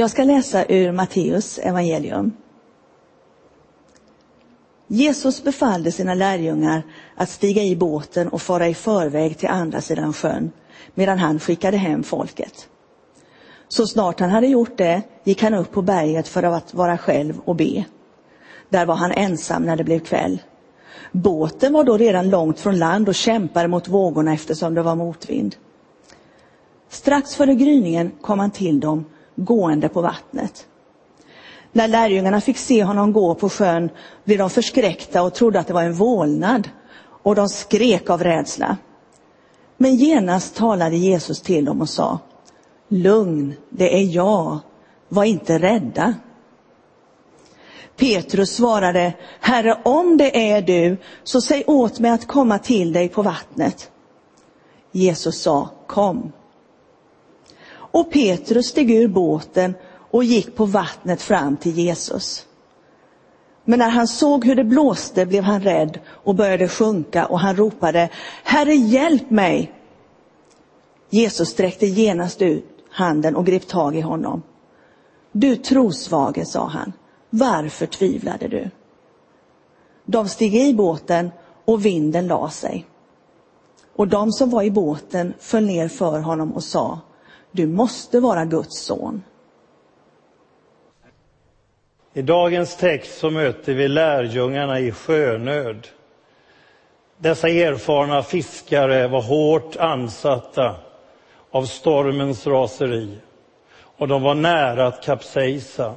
Jag ska läsa ur Matteus evangelium. Jesus befallde sina lärjungar att stiga i båten och fara i förväg till andra sidan sjön, medan han skickade hem folket. Så snart han hade gjort det gick han upp på berget för att vara själv och be. Där var han ensam när det blev kväll. Båten var då redan långt från land och kämpade mot vågorna eftersom det var motvind. Strax före gryningen kom han till dem, gående på vattnet. När lärjungarna fick se honom gå på sjön blev de förskräckta och trodde att det var en vålnad och de skrek av rädsla. Men genast talade Jesus till dem och sa Lugn, det är jag, var inte rädda. Petrus svarade, Herre, om det är du, så säg åt mig att komma till dig på vattnet. Jesus sa, kom. Och Petrus steg ur båten och gick på vattnet fram till Jesus. Men när han såg hur det blåste blev han rädd och började sjunka och han ropade, Herre hjälp mig! Jesus sträckte genast ut handen och grep tag i honom. Du trosvage, sa han, varför tvivlade du? De steg i båten och vinden la sig. Och de som var i båten föll ner för honom och sa, du måste vara Guds son. I dagens text så möter vi lärjungarna i sjönöd. Dessa erfarna fiskare var hårt ansatta av stormens raseri och de var nära att kapsejsa.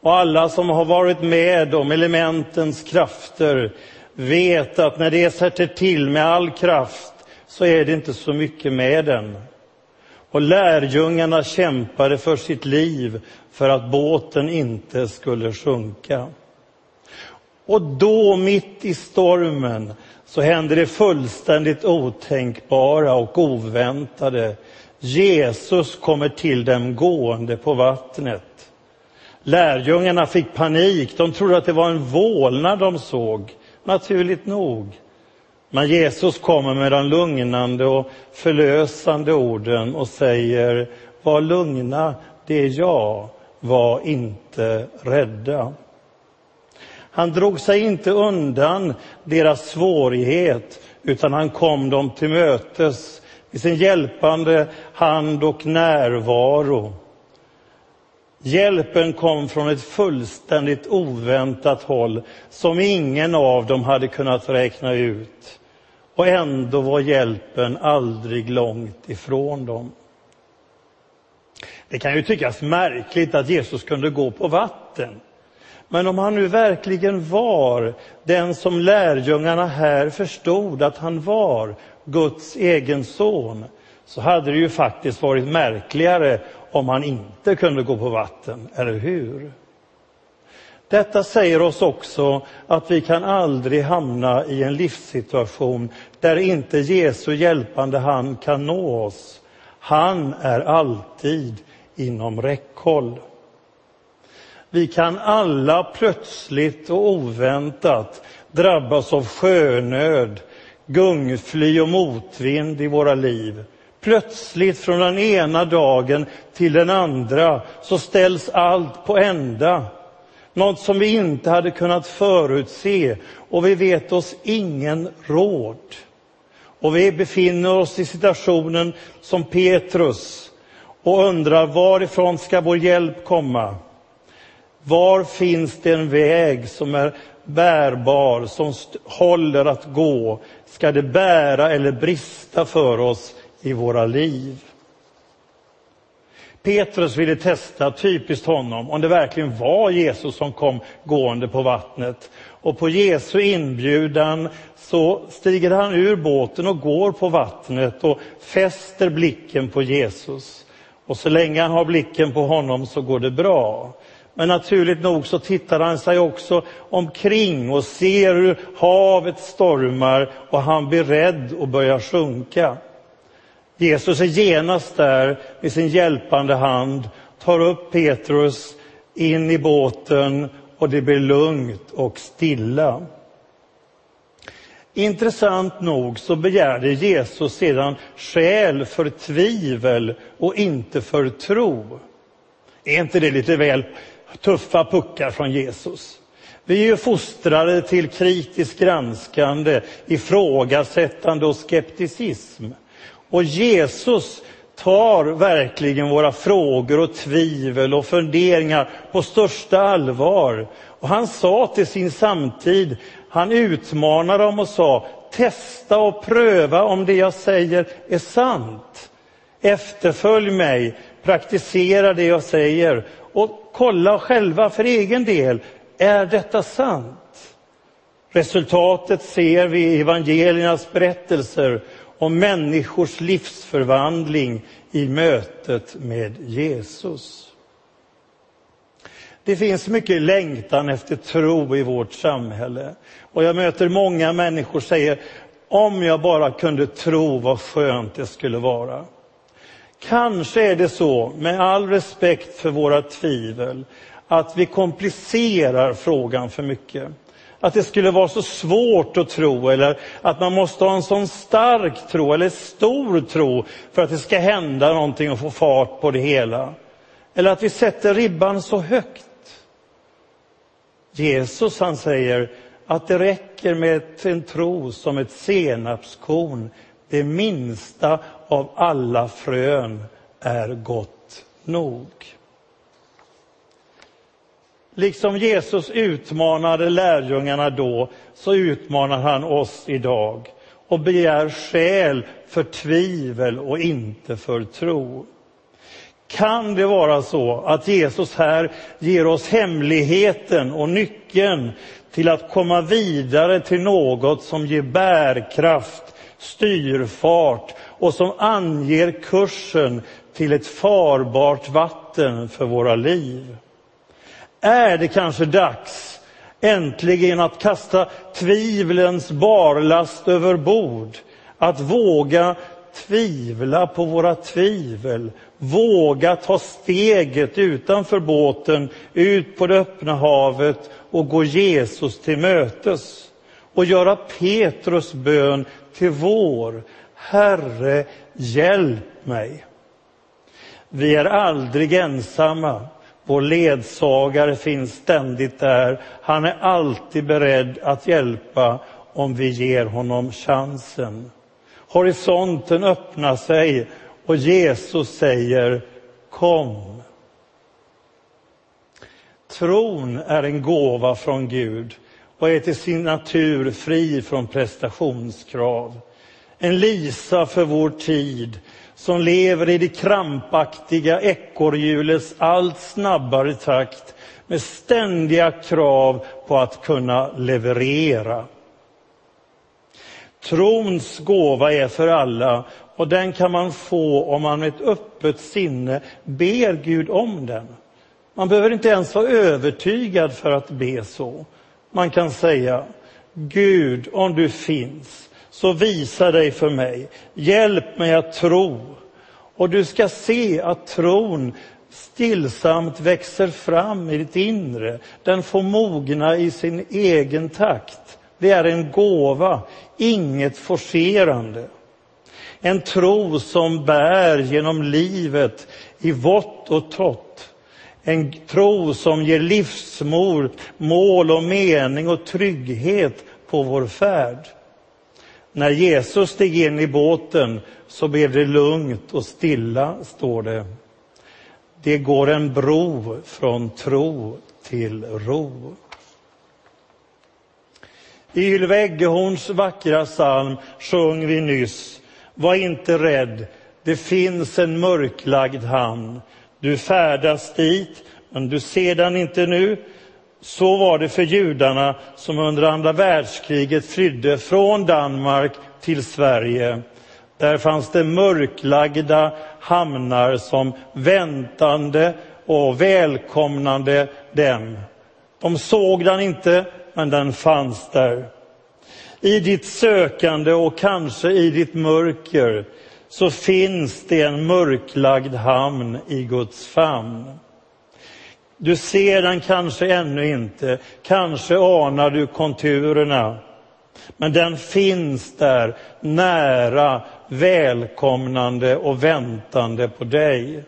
Och alla som har varit med om elementens krafter vet att när det sätter till med all kraft så är det inte så mycket med den. Och lärjungarna kämpade för sitt liv för att båten inte skulle sjunka. Och då, mitt i stormen, så hände det fullständigt otänkbara och oväntade. Jesus kommer till dem gående på vattnet. Lärjungarna fick panik. De trodde att det var en vålnad de såg, naturligt nog. Men Jesus kommer med de lugnande och förlösande orden och säger, var lugna, det är jag, var inte rädda. Han drog sig inte undan deras svårighet, utan han kom dem till mötes i sin hjälpande hand och närvaro. Hjälpen kom från ett fullständigt oväntat håll som ingen av dem hade kunnat räkna ut. Och ändå var hjälpen aldrig långt ifrån dem. Det kan ju tyckas märkligt att Jesus kunde gå på vatten. Men om han nu verkligen var den som lärjungarna här förstod att han var, Guds egen son, så hade det ju faktiskt varit märkligare om han inte kunde gå på vatten, eller hur? Detta säger oss också att vi kan aldrig hamna i en livssituation där inte Jesu hjälpande hand kan nå oss. Han är alltid inom räckhåll. Vi kan alla plötsligt och oväntat drabbas av sjönöd, gungfly och motvind i våra liv. Plötsligt från den ena dagen till den andra så ställs allt på ända. Något som vi inte hade kunnat förutse och vi vet oss ingen råd. Och vi befinner oss i situationen som Petrus och undrar varifrån ska vår hjälp komma? Var finns det en väg som är bärbar, som håller att gå? Ska det bära eller brista för oss i våra liv? Petrus ville testa, typiskt honom, om det verkligen var Jesus som kom gående på vattnet. Och på Jesu inbjudan så stiger han ur båten och går på vattnet och fäster blicken på Jesus. Och så länge han har blicken på honom så går det bra. Men naturligt nog så tittar han sig också omkring och ser hur havet stormar och han blir rädd och börjar sjunka. Jesus är genast där med sin hjälpande hand, tar upp Petrus in i båten och det blir lugnt och stilla. Intressant nog så begärde Jesus sedan skäl för tvivel och inte för tro. Är inte det lite väl tuffa puckar från Jesus? Vi är ju fostrade till kritiskt granskande, ifrågasättande och skepticism. Och Jesus tar verkligen våra frågor och tvivel och funderingar på största allvar. Och han sa till sin samtid, han utmanade dem och sa, testa och pröva om det jag säger är sant. Efterfölj mig, praktisera det jag säger och kolla själva för egen del, är detta sant? Resultatet ser vi i evangeliernas berättelser om människors livsförvandling i mötet med Jesus. Det finns mycket längtan efter tro i vårt samhälle. Och jag möter många människor som säger, om jag bara kunde tro vad skönt det skulle vara. Kanske är det så, med all respekt för våra tvivel, att vi komplicerar frågan för mycket. Att det skulle vara så svårt att tro eller att man måste ha en sån stark tro eller stor tro för att det ska hända någonting och få fart på det hela. Eller att vi sätter ribban så högt. Jesus han säger att det räcker med en tro som ett senapskorn. Det minsta av alla frön är gott nog. Liksom Jesus utmanade lärjungarna då, så utmanar han oss idag och begär skäl för tvivel och inte för tro. Kan det vara så att Jesus här ger oss hemligheten och nyckeln till att komma vidare till något som ger bärkraft, styrfart och som anger kursen till ett farbart vatten för våra liv? Är det kanske dags äntligen att kasta tvivlens barlast över bord. Att våga tvivla på våra tvivel. Våga ta steget utanför båten, ut på det öppna havet och gå Jesus till mötes. Och göra Petrus bön till vår. Herre, hjälp mig. Vi är aldrig ensamma. Vår ledsagare finns ständigt där. Han är alltid beredd att hjälpa om vi ger honom chansen. Horisonten öppnar sig och Jesus säger Kom. Tron är en gåva från Gud och är till sin natur fri från prestationskrav. En lisa för vår tid som lever i det krampaktiga ekorrhjulets allt snabbare takt med ständiga krav på att kunna leverera. Trons gåva är för alla och den kan man få om man med ett öppet sinne ber Gud om den. Man behöver inte ens vara övertygad för att be så. Man kan säga Gud, om du finns, så visa dig för mig. Hjälp mig att tro. Och du ska se att tron stillsamt växer fram i ditt inre. Den får mogna i sin egen takt. Det är en gåva, inget forcerande. En tro som bär genom livet i vått och torrt. En tro som ger livsmål, mål och mening och trygghet på vår färd. När Jesus steg in i båten så blev det lugnt och stilla, står det. Det går en bro från tro till ro. I Ylva Eggehorns vackra psalm sjöng vi nyss Var inte rädd, det finns en mörklagd hamn. Du färdas dit, men du ser den inte nu. Så var det för judarna som under andra världskriget flydde från Danmark till Sverige. Där fanns det mörklagda hamnar som väntande och välkomnande dem. De såg den inte, men den fanns där. I ditt sökande och kanske i ditt mörker så finns det en mörklagd hamn i Guds famn. Du ser den kanske ännu inte, kanske anar du konturerna. Men den finns där, nära, välkomnande och väntande på dig.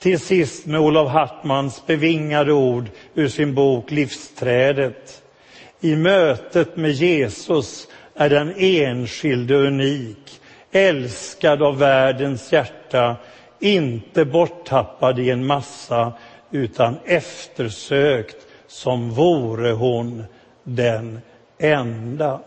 Till sist med Olof Hartmans bevingade ord ur sin bok Livsträdet. I mötet med Jesus är den enskilde unik, älskad av världens hjärta, inte borttappad i en massa utan eftersökt som vore hon den enda.